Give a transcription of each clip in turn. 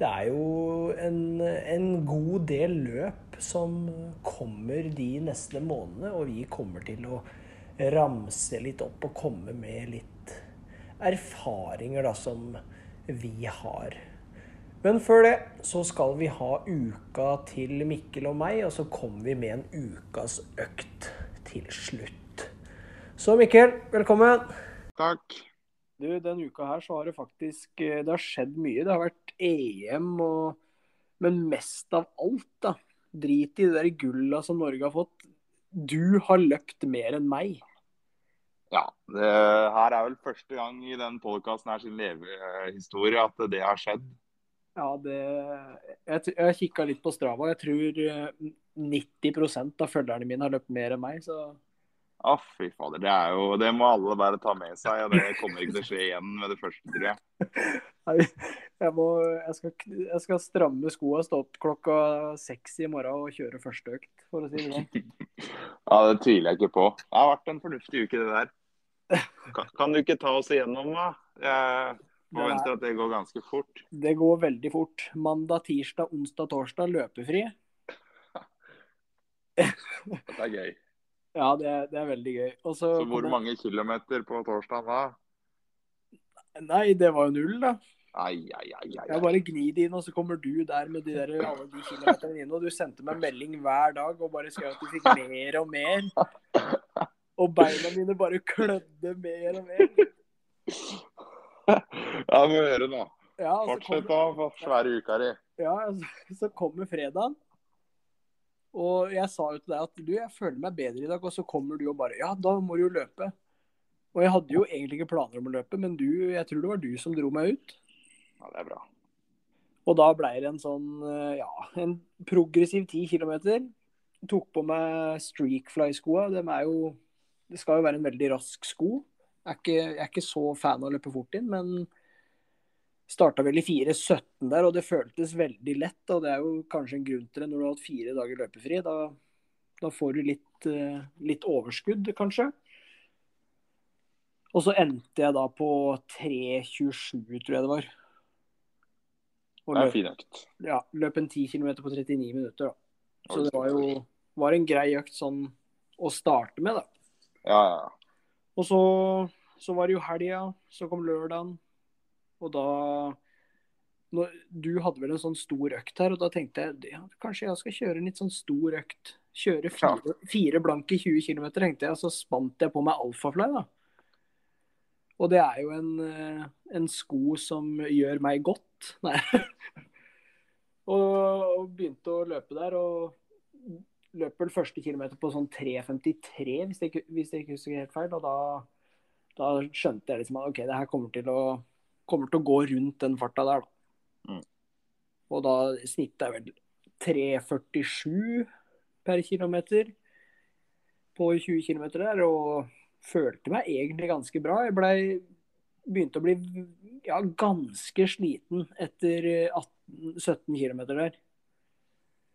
Det er jo en, en god del løp som kommer de neste månedene, og vi kommer til å ramse litt opp og komme med litt erfaringer da, som vi har. Men før det så skal vi ha uka til Mikkel og meg, og så kommer vi med en ukas økt til slutt. Så Mikkel, velkommen. Takk. Du, denne uka her så har det faktisk eh, det har skjedd mye. Det har vært EM og Men mest av alt, da. Drit i de der gulla som Norge har fått. Du har løpt mer enn meg. Ja, det her er vel første gang i den podkasten her sin levehistorie at det har skjedd. Ja, det Jeg, jeg kikka litt på Strava. Jeg tror eh, 90% av følgerne mine har løpt mer enn meg, så Å, fy fader. Det, er jo, det må alle bare ta med seg. og Det kommer ikke til å skje igjen med det første, tror jeg. Jeg, må, jeg, skal, jeg skal stramme skoa, stå opp klokka seks i morgen og kjøre første økt, for å si det sånn. Ja, Det tviler jeg ikke på. Det har vært en fornuftig uke, det der. Kan, kan du ikke ta oss igjennom, da? Jeg forventer at det går ganske fort. Det går veldig fort. Mandag, tirsdag, onsdag, torsdag løpefri. Dette er gøy. Ja, det, det er veldig gøy. Også, så hvor det... mange kilometer på torsdag da? Nei, det var jo null, da. Ai, ai, ai, ai. Jeg bare gnir det inn, og så kommer du der med de der, alle de kilometerne inn. Og du sendte meg melding hver dag og bare skrev at du fikk mer og mer. Og beina mine bare klødde mer og mer. Ja, må høre nå. Ja, Fortsett da, svære uka di. ja, så- så kommer fredagen. Og jeg sa jo til deg at du, jeg føler meg bedre i dag. Og så kommer du og bare Ja, da må du jo løpe. Og jeg hadde jo egentlig ikke planer om å løpe, men du, jeg tror det var du som dro meg ut. Ja, det er bra. Og da ble det en sånn, eh, ja, en progressiv 10 km. Tok på meg Streakfly-skoa. De er jo Det skal jo være en veldig rask sko. Jeg er ikke, jeg er ikke så fan av å løpe fort inn, men starta vel i 4.17 der, og det føltes veldig lett. Og det er jo kanskje en grunn til det når du har hatt fire dager løpefri. Da, da får du litt, eh, litt overskudd, kanskje. Og så endte jeg da på 3.27, tror jeg det var. Og Det er fin økt. ja, løp en 10 km på 39 minutter. Da. Så det var jo var en grei økt sånn å starte med, da. Ja, ja. ja. Og så, så var det jo helga, så kom lørdagen. Og da når, Du hadde vel en sånn stor økt her, og da tenkte jeg ja, kanskje jeg skal kjøre en litt sånn stor økt. Kjøre fire, fire blanke 20 km, tenkte jeg. Og så spant jeg på meg Alfafly, da. Og det er jo en, eh, en sko som gjør meg godt. Nei. og, og begynte å løpe der, og løp vel første kilometer på sånn 3.53, hvis jeg ikke, hvis jeg ikke husker helt feil. Og da, da skjønte jeg liksom at OK, det her kommer til å, kommer til å gå rundt den farta der, da. Mm. Og da snittet er vel 3.47 per kilometer på 20 km der, og følte meg egentlig ganske bra. Jeg ble, begynte å bli ja, ganske sliten etter 18-17 km der.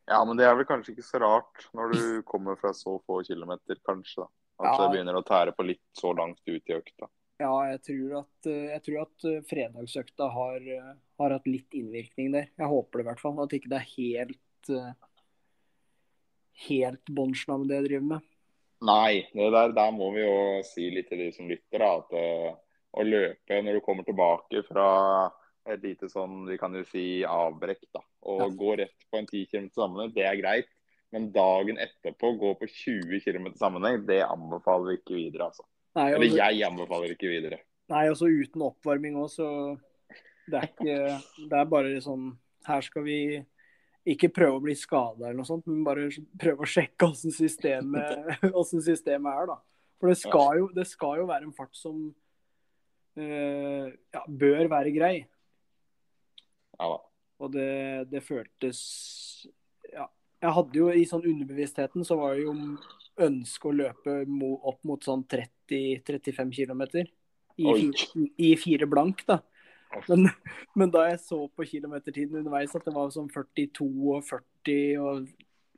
Ja, men det er vel kanskje ikke så rart når du kommer fra så få kilometer, kanskje. da. At Ja. det begynner å tære på litt så langt ut i økta. Ja, jeg tror at, eh, jeg tror at eh, fredagsøkta har, eh, har hatt litt innvirkning der. Jeg håper det i hvert fall. At ikke det er helt helt bånnslam det jeg driver med. Nei, der, der må vi jo si litt til de som lytter, da, at å løpe når du kommer tilbake fra et lite sånn, vi kan jo si avbrekk, da, og Ja. gå rett på en 10 km sammenheng, det er greit. Men dagen etterpå gå på 20 km sammenheng, det anbefaler vi ikke videre. altså. Nei, Eller altså, jeg anbefaler ikke videre. nei, også uten oppvarming òg, så det er ikke Det er bare sånn Her skal vi ikke prøve å bli skada eller noe sånt, men bare prøve å sjekke åssen systemet, systemet er, da. For det skal, jo, det skal jo være en fart som uh, ja, bør være grei. Ja da. Og det, det føltes Ja. Jeg hadde jo i sånn underbevisstheten så var det jo ønske å løpe mo, opp mot sånn 30-35 km. I, I fire blank, da. Men, men da jeg så på kilometertiden underveis at det var sånn 42 og 40 og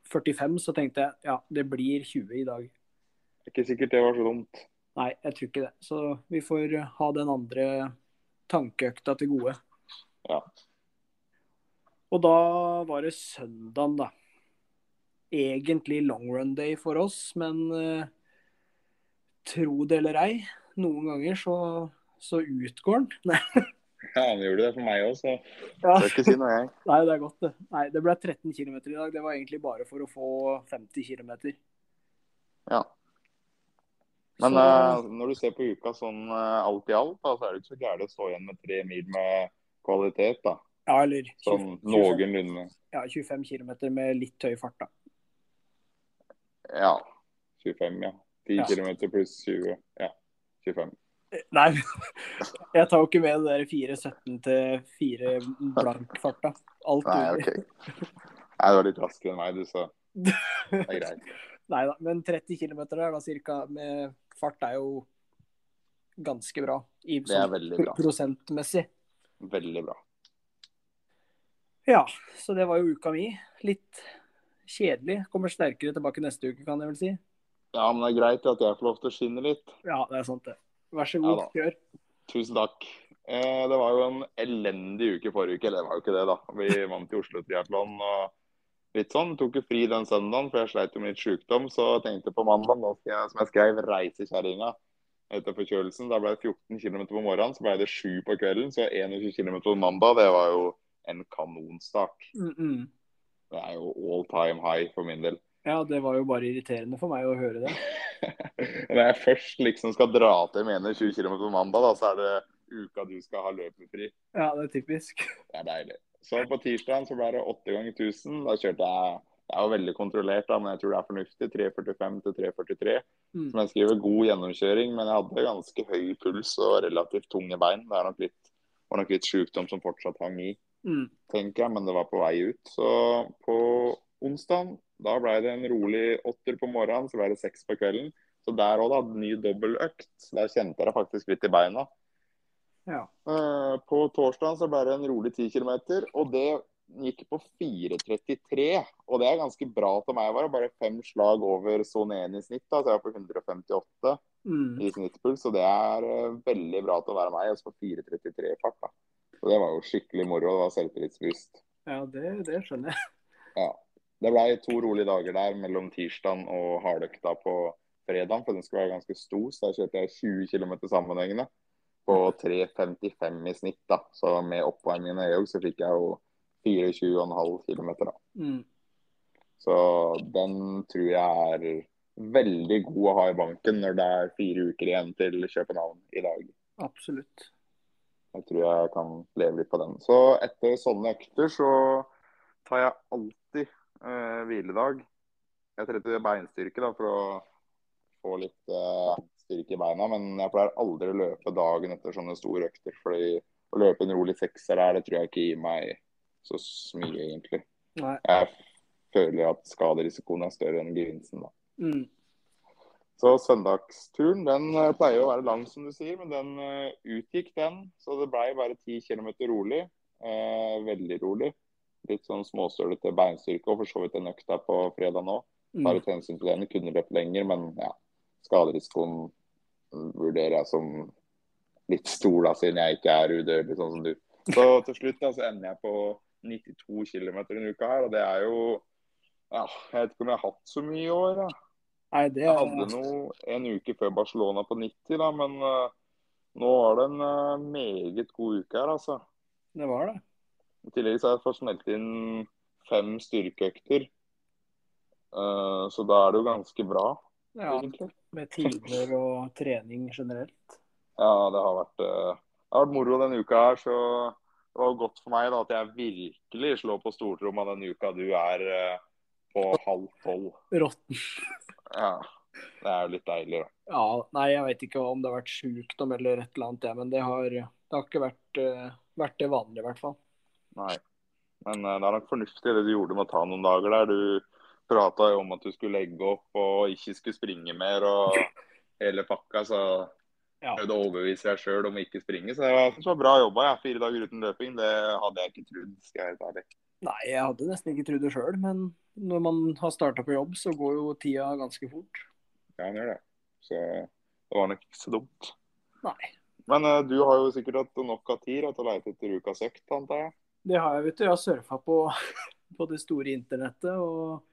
45, så tenkte jeg ja, det blir 20 i dag. Det er ikke sikkert det var så dumt. Nei, jeg tror ikke det. Så vi får ha den andre tankeøkta til gode. Ja. Og da var det søndagen, da. Egentlig long run day for oss, men eh, tro det eller ei, noen ganger så, så utgår den. Nei, Ja, han gjorde det for meg òg, så ja. skal ikke si noe, jeg. Nei, det er godt, det. Nei, det ble 13 km i dag. Det var egentlig bare for å få 50 km. Ja. Men Så- eh, når du ser på uka sånn eh, alt i alt, da, så er det ikke så gærent å stå igjen med tre mil med kvalitet. da. Ja, eller Sånn 25, noenlunde. ja, 25 km med litt høy fart, da. Ja. 25, ja. 10 Ja. km pluss 20. Ja. 25. Nei, jeg tar jo ikke med det der 4.17 til 4 blank-farta. Alt Nei. OK. Nei, du var litt raskere enn meg, du, så det er greit. Nei da, men 30 km der da, cirka, med fart er jo ganske bra. I, Det er sånn veldig bra. Prosentmessig. Veldig bra. Ja, så det var jo uka mi. Litt kjedelig. Kommer sterkere tilbake neste uke, kan jeg vel si. Ja, men det er greit at jeg får lov til å skinne litt. Ja, det er sant, det. Vær så god, da. kjør. Tusen takk. Eh, det var jo en elendig uke forrige uke. Eller det var jo ikke det, da. Vi vant i Oslo Triatlon og litt sånn. Tok jo fri den søndagen, for jeg sleit jo med litt sykdom. Så jeg tenkte på mandag, nå skal jeg, som jeg skrev, reise kjerringa etter forkjølelsen. Da ble det 14 km på morgenen, så ble det 7 på kvelden. Så 21 km på mandag, det var jo en kanonstart. Mm -mm. Det er jo all time high for min del. Ja, det var jo bare irriterende for meg å høre det. Når jeg først liksom skal dra til mener 20 km på mandag, da, så er det uka du skal ha løpefri. Ja, det er typisk. Det er deilig. Så på tirsdagen så ble det 8 ganger 1000. Da kjørte jeg Det er jo veldig kontrollert, da, men jeg tror det er fornuftig. 3.45 til 3.43. Mm. Som jeg skriver, god gjennomkjøring, men jeg hadde ganske høy puls og relativt tunge bein. Det er nok litt, var nok litt sykdom som fortsatt hang i, Mm. tenker jeg, men det var på vei ut. Så på onsdag, da ble det en rolig åtter på morgenen, så ble det seks på kvelden. Så der òg, da. Ny dobbeltøkt. Der kjente jeg det faktisk litt i beina. Ja. Eh, På torsdag så ble det en rolig 10 km, og det gikk på 4.33. Og det er ganske bra til meg. Var det bare fem slag over sone 1 i snitt, da, så jeg var på 158 Mm. i snittpuls. Så det er eh, veldig bra til å være meg, også på 4.33 i fart. da. Så det var jo skikkelig moro. Det var selvtillitsbevisst. Ja, det, det skjønner jeg. Ja. Det ble to rolige dager der mellom tirsdagen og hardøkta på fredagen, for den skulle være ganske stor. Så da kjørte jeg 20 km sammenhengende på 3.55 i snitt. da. Så med oppvarmingen av EOG så fikk jeg jo 24,5 km. da. Mm. Så den tror jeg er veldig god å ha i banken når det er fire uker igjen til København i dag. Absolutt. Jeg tror jeg kan leve litt på den. Så etter sånne økter så tar jeg alltid eh, hviledag. Jeg trente beinstyrke da, for å få litt eh, styrke i beina, men jeg pleier aldri å løpe dagen etter sånne store økter. fordi å løpe en rolig sekser her, det tror jeg ikke gir meg så mye, egentlig. Nei. Jeg føler at skaderisikoen er større enn gevinsten. da. Mm. Så søndagsturen den eh, pleier å være lang, som du sier, men den eh, utgikk, den. Så det blei bare 10 km rolig. Eh, veldig rolig. Litt sånn småstølete beinstyrke, og for så vidt en økta på fredag nå. Tar et hensyn til det. den. Kunne løpt lenger, men ja, skaderisikoen vurderer jeg som litt stor, da, siden jeg ikke er udødelig sånn som du. Så til slutt da, så ender jeg på 92 km en uke her, og det er jo ja, Jeg vet ikke om jeg har hatt så mye i år. da. Nei, det Jeg hadde noe en uke før Barcelona på 90, da, men uh, nå var det en uh, meget god uke her, altså. det var det. I tillegg så har jeg fått smelt inn fem styrkeøkter. Eh, så da er det jo ganske bra, Ja, egentlig. med timer og trening generelt. Ja, det har vært, eh, det har vært moro denne uka her, så det var godt for meg da, at jeg virkelig slår på stortromma denne uka du er eh, på halv tolv. Råtten. Ja, det er jo litt deilig, da. Ja, nei, jeg vet ikke om det har vært sjukdom eller et eller annet, ja, men det har, det har ikke vært, vært det vanlige, i hvert fall. Nei. Men eh, det er nok fornuftig det du gjorde med å ta noen dager der. Du prata jo om at du skulle legge opp og ikke skulle springe mer og hele pakka. Så Ja. prøvde å overbevise deg sjøl om å ikke springe. Så jeg synes det var bra jobba. Jeg. Fire dager uten løping, det hadde jeg ikke trodd. skal jeg være ærlig. Nei, jeg hadde nesten ikke trodd det sjøl, men når man har starta på jobb, så går jo tida ganske fort. Ja, den gjør det. Så det var nok ikke så dumt. Nei. Men uh, du har jo sikkert hatt nok av tid til å leite etter ukas økt, antar jeg? Det har jeg, vet du. Jeg har surfa på, på det store internettet og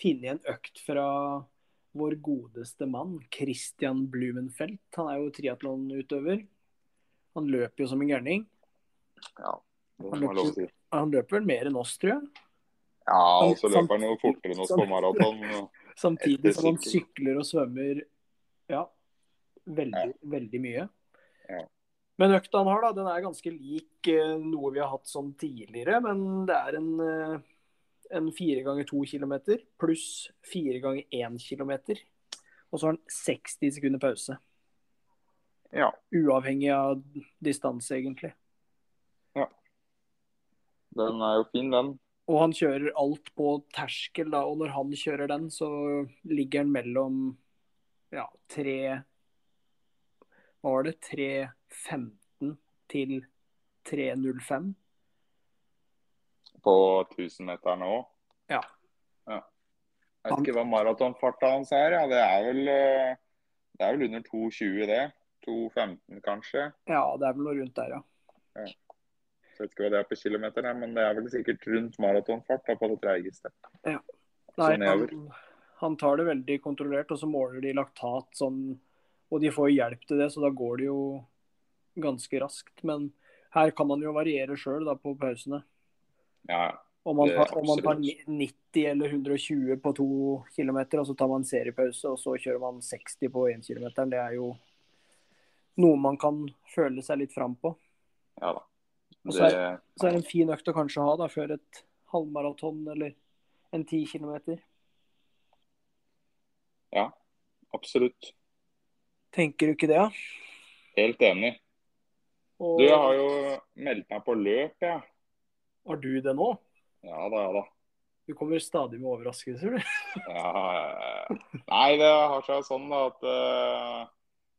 funnet en økt fra vår godeste mann, Christian Blumenfeldt. Han er jo triatlonutøver. Han løper jo som en gærning. Ja, Han si. Han løper mer enn oss, tror jeg. Ja, og så løper han jo fortere enn oss på maraton. Samtidig som han sykler og svømmer ja, veldig, veldig mye. Men økta han har, da, den er ganske lik eh, noe vi har hatt sånn tidligere. Men det er en, eh, en 4 ganger to kilometer pluss fire ganger én kilometer. Og så har han 60 sekunder pause. Ja. Uavhengig av distanse, egentlig. Ja. Den er jo fin, den. Og han kjører alt på terskel, da. Og når han kjører den, så ligger han mellom ja, tre var det? 3.15 til 3.05. På 1000-meteren òg. Ja. ja. Jeg vet ikke hva maratonfarta hans er. Ja. Det er vel eh, det er vel under 2,20 det. 2,15 kanskje. Ja, det er vel noe rundt der, ja. ja. jeg vet ikke hva det er på kilometer, men det er vel sikkert rundt maratonfart på det treigeste. Nei, Så han, han tar det veldig kontrollert, og så måler de laktat sånn Og de får hjelp til det, så da går det jo ganske raskt. Men her kan man jo variere sjøl på pausene. Ja, Om man, tar, om man tar 90 eller 120 på to kilometer, og så tar man seriepause, og så kjører man 60 på én kilometer, det er jo noe man kan føle seg litt fram på. ja da. Og så er, Så er det en fin økt å kanskje ha da, før et halvmaraton eller en 10 kilometer. absolutt. Tenker du ikke det? Ja? Helt enig. Og, Du, jeg har jo meldt meg på løp, jeg. Har du det nå? Ja da, ja da. Du kommer stadig med overraskelser, du. Ja, ja, ja. Nei, det har seg sånn da, at uh,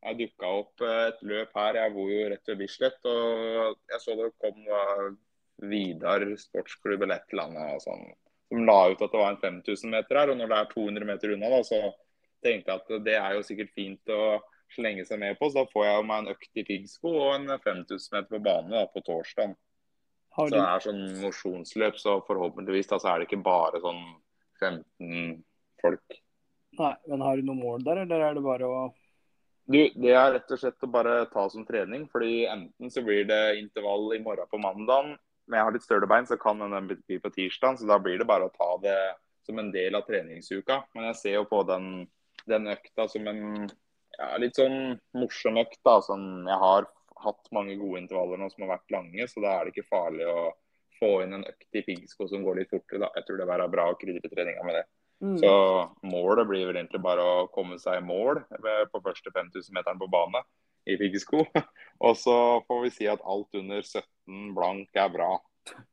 jeg dukka opp eh, et løp her. Jeg bor jo rett ved Bislett. Og jeg så det kom uh, Vidar sportsklubb eller et eller annet sånn, som la ut at det var en 5000 meter her. Og når det er 200 meter unna, da, så tenkte jeg at det er jo sikkert fint å slenge seg med på. Så da får jeg meg en økt i piggsko og en 5000 meter på bane da, på torsdag. Så det er sånn mosjonsløp, så forhåpentligvis da, så er det ikke bare sånn 15 folk. nei, men har du noe mål der, eller er det bare å Du, Det er rett og slett å bare ta som trening. fordi Enten så blir det intervall i morgen på mandag, Men jeg har litt større bein, så kan den bli på tirsdag. Så da blir det bare å ta det som en del av treningsuka. Men jeg ser jo på den, den økta som en ja, litt sånn morsom økt. da, sånn, Jeg har hatt mange gode intervaller nå som har vært lange, så da er det ikke farlig å få inn en økt i piggsko som går litt fortere. da. Jeg tror det er bra å krydre treninga med det. mm. Så målet blir vel egentlig bare å komme seg i mål på første 5000-meteren på bane i piggsko. Og så får vi si at alt under 17 blank er bra,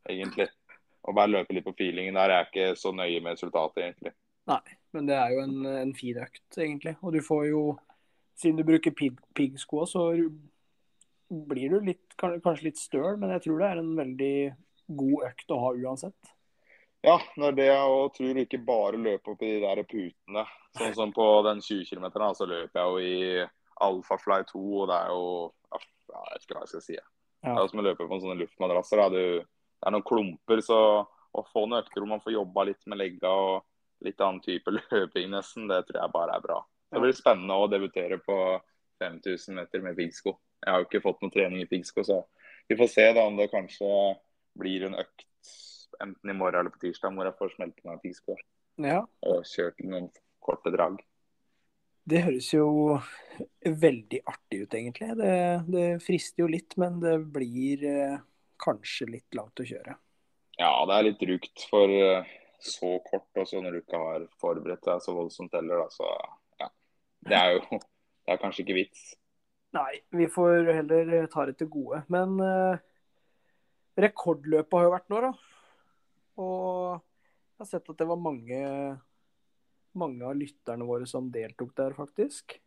egentlig. Og bare løpe litt på feelingen der Jeg er ikke så nøye med resultatet, egentlig. Nei, Men det er jo en, en fin økt, egentlig. Og du får jo Siden du bruker pig- piggsko, så blir du litt, kanskje litt støl, men jeg tror det er en veldig god økt å ha uansett. Ja, det er det jeg også tror ikke bare løpe opp i de der putene. Sånn som på den 20 km, så løper jeg jo i Alfafly 2, og det er jo ja, Jeg vet ikke hva jeg skal si. Ja. Det er jo som å løpe på en sånn luftmadrasser. Du, det er noen klumper, så å få noen økter hvor man får jobba litt med legga og litt annen type løping nesten, det tror jeg bare er bra. Det blir spennende å debutere på 5000 meter med piggsko. Jeg har jo ikke fått noe trening i piggsko, så vi får se da om det kanskje blir en økt enten i morgen eller på tirsdag hvor jeg får smelte meg piggsko Ja, og kjørt noen korte drag. det høres jo veldig artig ut, egentlig. Det, det frister jo litt, men det blir eh, kanskje litt langt å kjøre. Ja, det er litt rukt for eh, så kort, og så når du ikke har forberedt deg så voldsomt heller, da, så. Det er jo det er kanskje ikke vits. Nei, vi får heller ta det til gode. Men eh, rekordløpet har jo vært nå, da. Og jeg har sett at det var mange, mange av lytterne våre som deltok der, faktisk.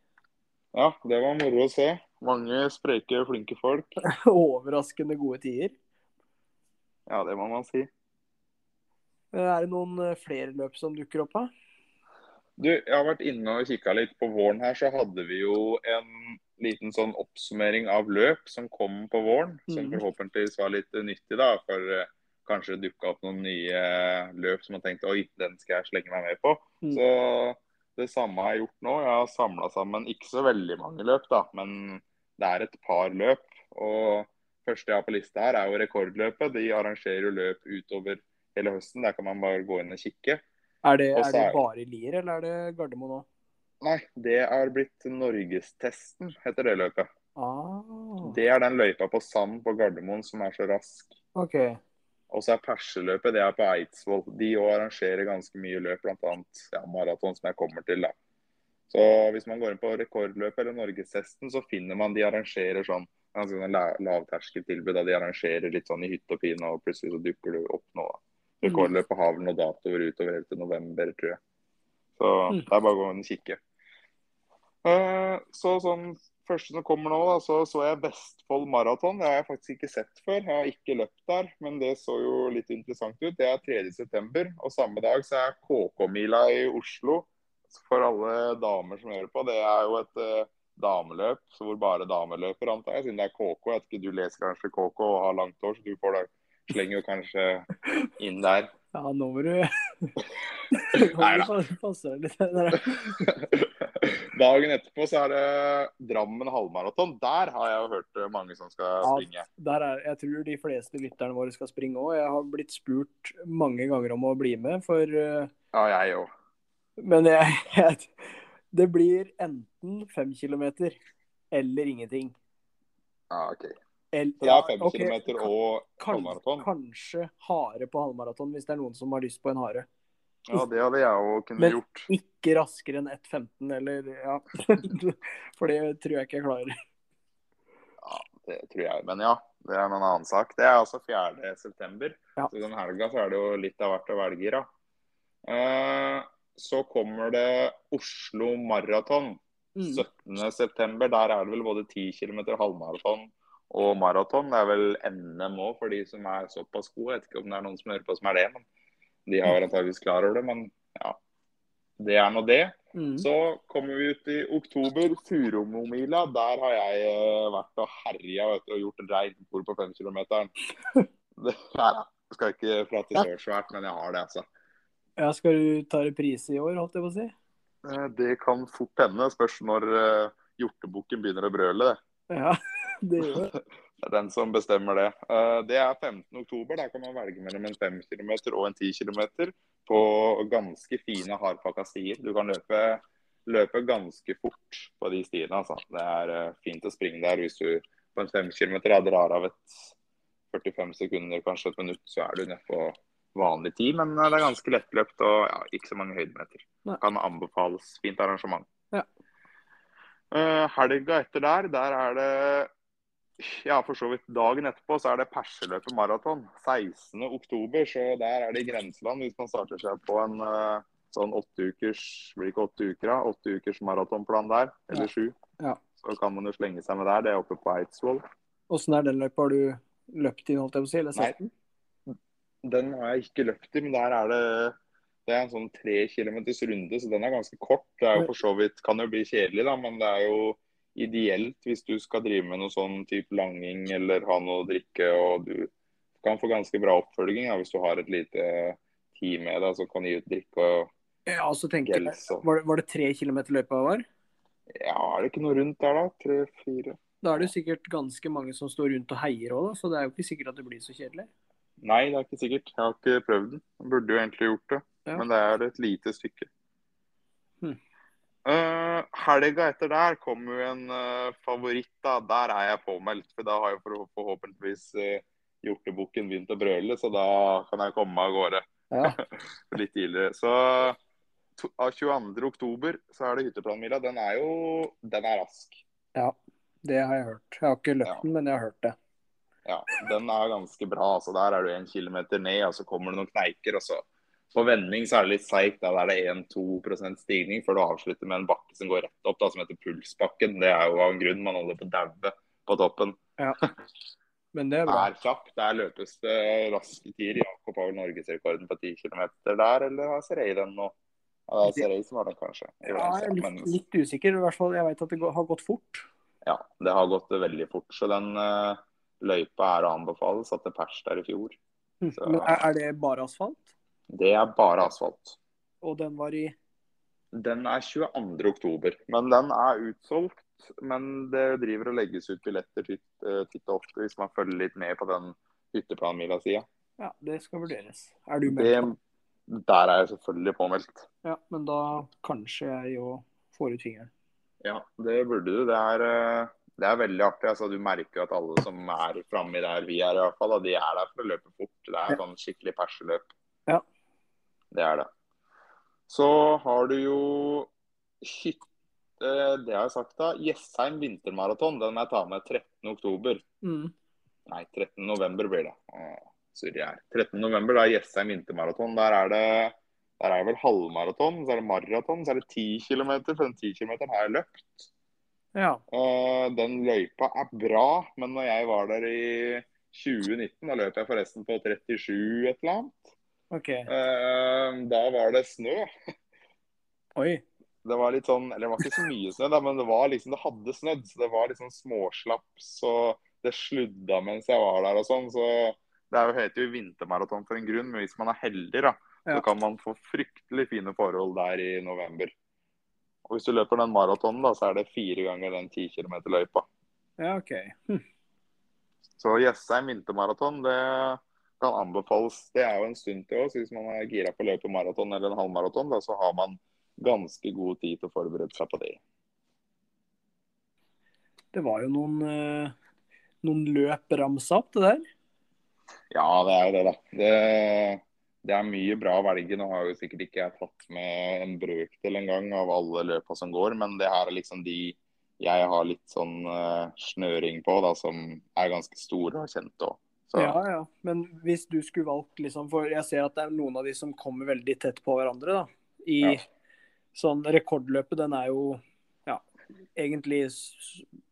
Ja, det var moro å se. Mange spreke, flinke folk. Overraskende gode tider. Ja, det må man si. Er det noen eh, flere løp som dukker opp? da? Du, jeg har vært inne og kikka litt. På våren her så hadde vi jo en liten sånn oppsummering av løp som kom på våren. Som Mhm. forhåpentligvis var litt nyttig, da. For eh, kanskje det dukka opp noen nye løp som man tenkte oi, den skal jeg slenge meg med på. Mm. Så det samme har jeg gjort nå. Jeg har samla sammen ikke så veldig mange løp, da. Men det er et par løp. Og første jeg har på lista her, er jo rekordløpet. De arrangerer jo løp utover hele høsten. Der kan man bare gå inn og kikke. Er det, er det bare i Lier, eller er det Gardermoen òg? Nei, det er blitt Norgestesten, heter det løpet. Ah, Det er den løypa på sand på Gardermoen som er så rask. Okay. Og så er Perseløpet, det er på Eidsvoll. De òg arrangerer ganske mye løp, bl.a. Ja, maraton, som jeg kommer til. da. Så hvis man går inn på rekordløpet eller Norgestesten, så finner man de arrangerer sånn ganske sånn la- lavterskeltilbud. De arrangerer litt sånn i hytt og pine, og plutselig så dukker det opp noe. Rekordløpet på vel og datoer utover helt til november, tror jeg. Så Mm. det er bare å gå inn og kikke. Eh, så sånn første som kommer nå, da, så så jeg Vestfold maraton. Det har jeg faktisk ikke sett før. Jeg har ikke løpt der, men det så jo litt interessant ut. Det er 3.9, og samme dag så er KK-mila i Oslo. For alle damer som hører på, det er jo et uh, dameløp så hvor bare damer løper, antar jeg. Siden det er KK. Jeg vet ikke, Du leser kanskje KK og har langt hår, så du får da slenger jo kanskje inn der. Ja, nå må du Nei da. passe deg litt. Dagen etterpå så er det Drammen halvmaraton. Der har jeg jo hørt eh, mange som skal Ja, springe. Der er, jeg tror de fleste lytterne våre skal springe òg. Jeg har blitt spurt mange ganger om å bli med, for eh, Ja, jeg òg. Men jeg, jeg Det blir enten fem kilometer eller ingenting. Ja, OK. El- ja, fem okay. kilometer og kan- halvmaraton? Kanskje hare på halvmaraton, hvis det er noen som har lyst på en hare. Ja, det hadde jeg òg kunnet Men- gjort. Ikke raskere enn 1,15 eller Ja. For det tror jeg ikke jeg klarer. Ja, det tror jeg. Men ja, det er en annen sak. Det er altså 4. september. Ja. Så den helga så er det jo litt av hvert å velge i, da. Eh, så kommer det Oslo Maraton. Mm. 17. september, der er det vel både 10 km halvmaraton og maraton. Det er vel NM òg for de som er såpass gode. Jeg vet ikke om det er noen som hører på som er det, men de har vel antakeligvis klar over det. Men ja, det er nå det. Mm. Så kommer vi ut i oktober. Furumomila. Der har jeg eh, vært og herja vet og gjort reinbord på på femkilometeren. Det er, skal ikke prate så svært, men jeg har det, altså. Ja, skal du ta reprise i år, holdt jeg på å si? Eh, Det kan fort hende. Spørs når uh, hjortebukken begynner å brøle. det. Ja, det gjør det. Det er den som bestemmer det. Eh, Det er 15. oktober. Der kan man velge mellom en 5 km og en 10 km på ganske fine hardpakka stier. Du kan løpe, løpe ganske fort på de stiene. Altså. Det er eh, fint å springe der hvis du på en 5 km drar av et 45 sekunder, kanskje et minutt, så er du nede på vanlig tid. Men eh, det er ganske lettløpt og ja, ikke så mange høydemeter. Nei. Kan anbefales. Fint arrangement. Ja. Uh, helga etter der, der er det ja, for så vidt dagen etterpå så er det Perseløpet maraton. 16. oktober, så der er det i grenseland hvis man starter seg på en eh, sånn åtte ukers blir ikke åtte uker da, åtte ukers maratonplan der, eller sju. Ja. Så kan man jo slenge seg med der. Det er oppe på Eidsvoll. Åssen er den løypa? Har du løpt inn, holdt jeg på å si? Eller Nei. den? Den har jeg ikke løpt i, men der er det det er en sånn tre kilometers runde, så den er ganske kort. Det er jo for så vidt, kan jo bli kjedelig, da, men det er jo ideelt hvis du skal drive med noe sånn type langing eller ha noe å drikke. og Du kan få ganske bra oppfølging ja, hvis du har et lite team med deg som kan gi ut drikke og Ja, altså, tenker gels. Og... Var det, var det tre kilometer løypa var? Ja, er det ikke noe rundt der, da? Tre-fire? Da er det sikkert ganske mange som står rundt og heier òg, så det er jo ikke sikkert at det blir så kjedelig. Nei, det er ikke sikkert. Jeg har ikke prøvd den. Jeg burde jo egentlig gjort det, Ja. men det er et lite stykke. Eh, helga etter der kommer jo en uh, favoritt. da. Der er jeg påmeldt, for da har jo for, forhåpentligvis uh, hjortebukken begynt å brøle, så da kan jeg komme av gårde Ja. litt tidligere. Så to, av 22. oktober så er det hytteplanmila. Den er jo den er rask. ja. Det har jeg hørt. Jeg har ikke løpt Ja. den, men jeg har hørt det. Ja, den er ganske bra. altså Der er du en kilometer ned, og så kommer det noen kneiker. og så På vending så er det litt seigt. Der er det 1-2 stigning før du avslutter med en bakke som går rett opp, da, som heter Pulsbakken. Det er jo av en grunn man holder på daue på toppen. Ja. Men det er bra. er kjapp. Der løpes det raske tider. Jakob har vel norgesrekorden på 10 km der, eller har Serei den nå? Ja, er Serei som har den, kanskje. Jeg Ja, jeg er litt, men- litt usikker. I hvert fall, jeg vet at det har gått fort. Ja, det har gått veldig fort. Så den uh, løypa er å anbefale. Satte pers der i fjor. Hm. Så- Men er det bare asfalt? Det er bare asfalt. Og den var i Den er 22. oktober, men den er utsolgt. Men det driver og legges ut billetter titt, eh, og ofte hvis man følger litt med på den hytteplanmila-sida. Ja, det skal vurderes. Er du med? Det- Der er jeg selvfølgelig påmeldt. Ja, men da kanskje jeg jo får ut fingeren. Ja, det burde du. Det er, eh, det er veldig artig. Altså, du merker at alle som er framme der vi er, i hvert fall, de er der for å løpe fort. Det er sånn skikkelig perseløp. Ja. Det er det. Så har du jo hytte Det har jeg sagt, da. Jessheim vintermaraton. Den må jeg ta med 13. oktober. Mm. Nei, 13. november blir det. Surrer jeg her. 13. november, da er Jessheim vintermaraton. Der er det der er det vel halvmaraton, så er det maraton, så er det 10 km. For den 10 km har jeg løpt. Ja. Eh, den løypa er bra, men når jeg var der i 2019, da løp jeg forresten på 37 et eller annet. OK. Eh, da var det snø. Oi. Det var litt sånn, eller det var ikke så mye snø, da, men det var liksom, det hadde snødd. Så det var litt sånn småslaps, og det sludda mens jeg var der og sånn. Så det er jo, heter jo vintermaraton for en grunn, men hvis man er heldig, da, Ja. så kan man få fryktelig fine forhold der i november. Og hvis du løper den maratonen, da, så er det fire ganger den 10 km-løypa. Ja, OK. Hm. Så Jessheim vintermaraton, det kan anbefales. Det er jo en stund til òg, hvis man er gira på å løpe maraton eller en halvmaraton, da, så har man ganske god tid til å forberede seg på det. Det var jo noen, eh, noen løp ramsa opp, det der. Ja, det er jo det, da. Det, det er mye bra å velge. Nå har jo sikkert ikke jeg tatt med en brøkdel engang av alle løpa som går, men det her er liksom de jeg har litt sånn eh, snøring på, da, som er ganske store og kjente òg. Så Ja, ja. Men hvis du skulle valgt, liksom For jeg ser at det er noen av de som kommer veldig tett på hverandre, da. I Ja. sånn rekordløpet, den er jo ja, egentlig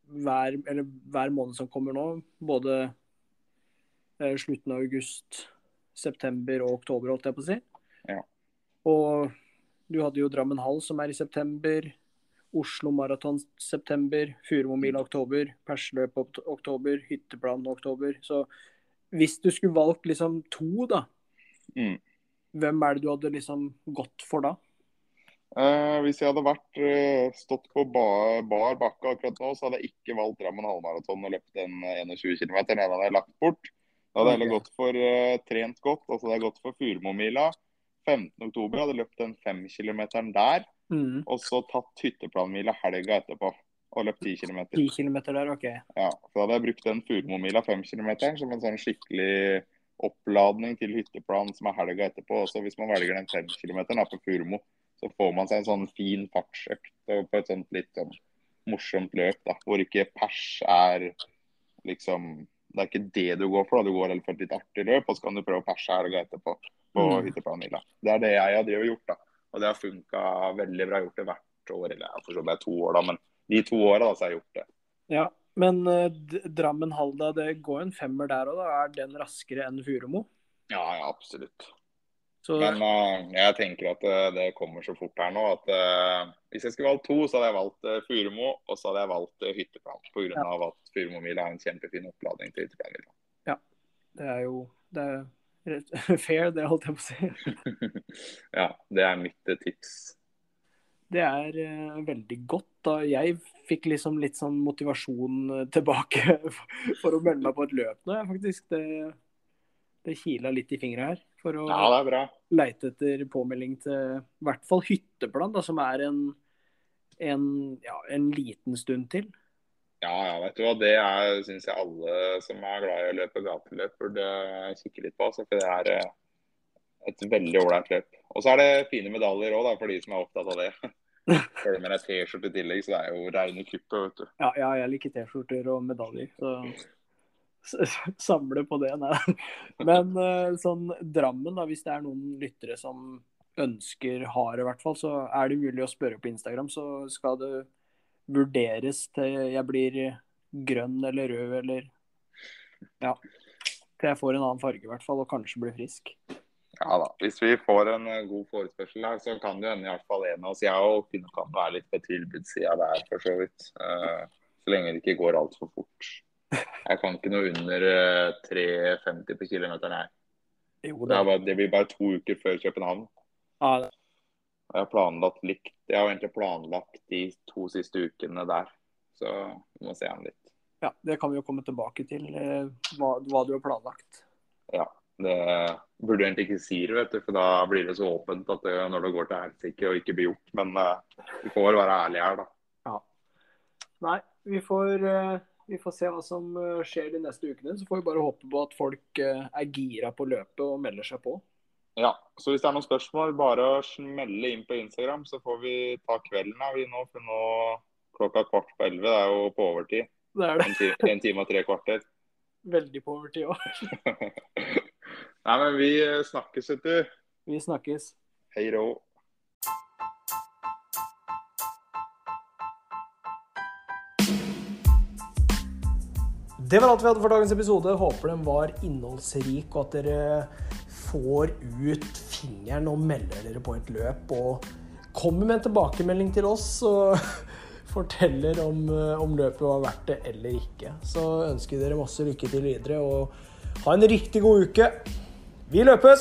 hver, eller hver måned som kommer nå. Både eh, slutten av august, september og oktober, holdt jeg på å si. Ja. Og du hadde jo Drammen Hall som er i september. Oslo Maraton september, Furumomila oktober, Persløp okt- oktober, Hytteplan oktober. Så hvis du skulle valgt liksom to, da, Mm. hvem er det du hadde liksom gått for da? Eh, hvis jeg hadde vært eh, stått på bar, bar bakke akkurat nå, så hadde jeg ikke valgt Drammen halvmaraton og løpt den eh, 21 km. Den hadde jeg lagt bort. Da hadde jeg heller gått for uh, trent godt. altså det hadde jeg gått for Furumomila. 15.10 hadde løpt den 5 km der. Mm. Og så tatt hytteplanmila helga etterpå. Og løpt 10 km. 10 km der, OK. Ja, så hadde jeg brukt den Furumomila 5 km som en sånn skikkelig oppladning til hytteplan som er helga etterpå. Også hvis man velger den 5 km på Furumo, så får man seg en sånn fin fartsøkt på et sånt litt sånn morsomt løp, da, hvor ikke pers er liksom Det er ikke det du går for, da. Du går for et litt artig løp, og så kan du prøve å perse helga etterpå på Mm. hytteplanmila. Det er det jeg har drevet og gjort, da. Og det har funka veldig bra. Gjort det hvert år, eller forstår det er to år, da, men de to åra så har jeg gjort det. Ja. Men eh, Drammen Halda, det går en femmer der òg, da. Er den raskere enn Furumo? Ja, ja, absolutt. Så Men uh, jeg tenker at eh, det kommer så fort her nå at uh, hvis jeg skulle valgt to, så hadde jeg valgt Furumo, og så hadde jeg valgt hytteplan. Pga. Ja. av at Furumomila er en kjempefin oppladning til hytteplanmila. det er jo det er fair, det holdt jeg på å si. ja, det er mitt tips. Det er uh, veldig godt. da Jeg fikk liksom litt sånn motivasjon eh, tilbake for, å melde meg på et løp nå. Faktisk. Det, det kila litt i fingra her for å Ja, leite etter påmelding til i hvert fall hytteplan, da, som er en, en, ja, en liten stund til. Ja, ja, vet du hva. Det syns jeg alle som er glad i å løpe gateløp, burde kikke litt på. Altså, for det er eh, et veldig ålreit løp. Og så er det fine medaljer òg, for de som er opptatt av det. Følger med deg T-skjorte i tillegg, så det er jo reine kuppet, vet du. Ja, ja jeg liker T-skjorter og medaljer, så, samle på det. Nei. Men eh, sånn Drammen, da, hvis det er noen lyttere som ønsker har i hvert fall, så er det mulig å spørre på Instagram. Så skal det vurderes til jeg blir grønn eller rød eller Ja. Til jeg får en annen farge i hvert fall, og kanskje blir frisk. Ja da. Hvis vi får en eh, god forespørsel her, så kan det hende i hvert fall en av oss. Jeg òg kan være litt på tilbudssida der, for så vidt. Eh, så lenge det ikke går altfor fort. Jeg kan ikke noe under 3,50 på kilometeren, jeg. Jo, Det, det blir bare to uker før København. Jeg har planlagt likt. Jeg har egentlig planlagt de to siste ukene der. Så vi må se an litt. ja, det kan vi jo komme tilbake til, eh, hva, hva du har planlagt. Ja. Det burde egentlig ikke si det, vet du, for da blir det så åpent at det, når det går til helsike og ikke blir gjort. Men eh, vi får være ærlige her, da. Nei, vi får, eh, vi får se hva som eh, skjer de neste ukene. Så får vi bare håpe på at folk er gira på løpet og melder seg på. Ja, så hvis det er noen spørsmål, bare å smelle inn på Instagram, så får vi ta kvelden her vi nå. For nå klokka kvart på elleve, det er jo på overtid. Det er det. En, time, en time og tre kvarter. Veldig på overtid òg. Nei, men vi snakkes, vet du. Vi snakkes. Hei rå. Det var alt vi hadde for dagens episode. Håper den var innholdsrik, og at dere får ut fingeren og melder dere på et løp. Og kommer med en tilbakemelding til oss og forteller om, eh, om løpet var verdt det eller ikke. Så ønsker vi dere masse lykke til videre, og ha en riktig god uke. Vi løpes!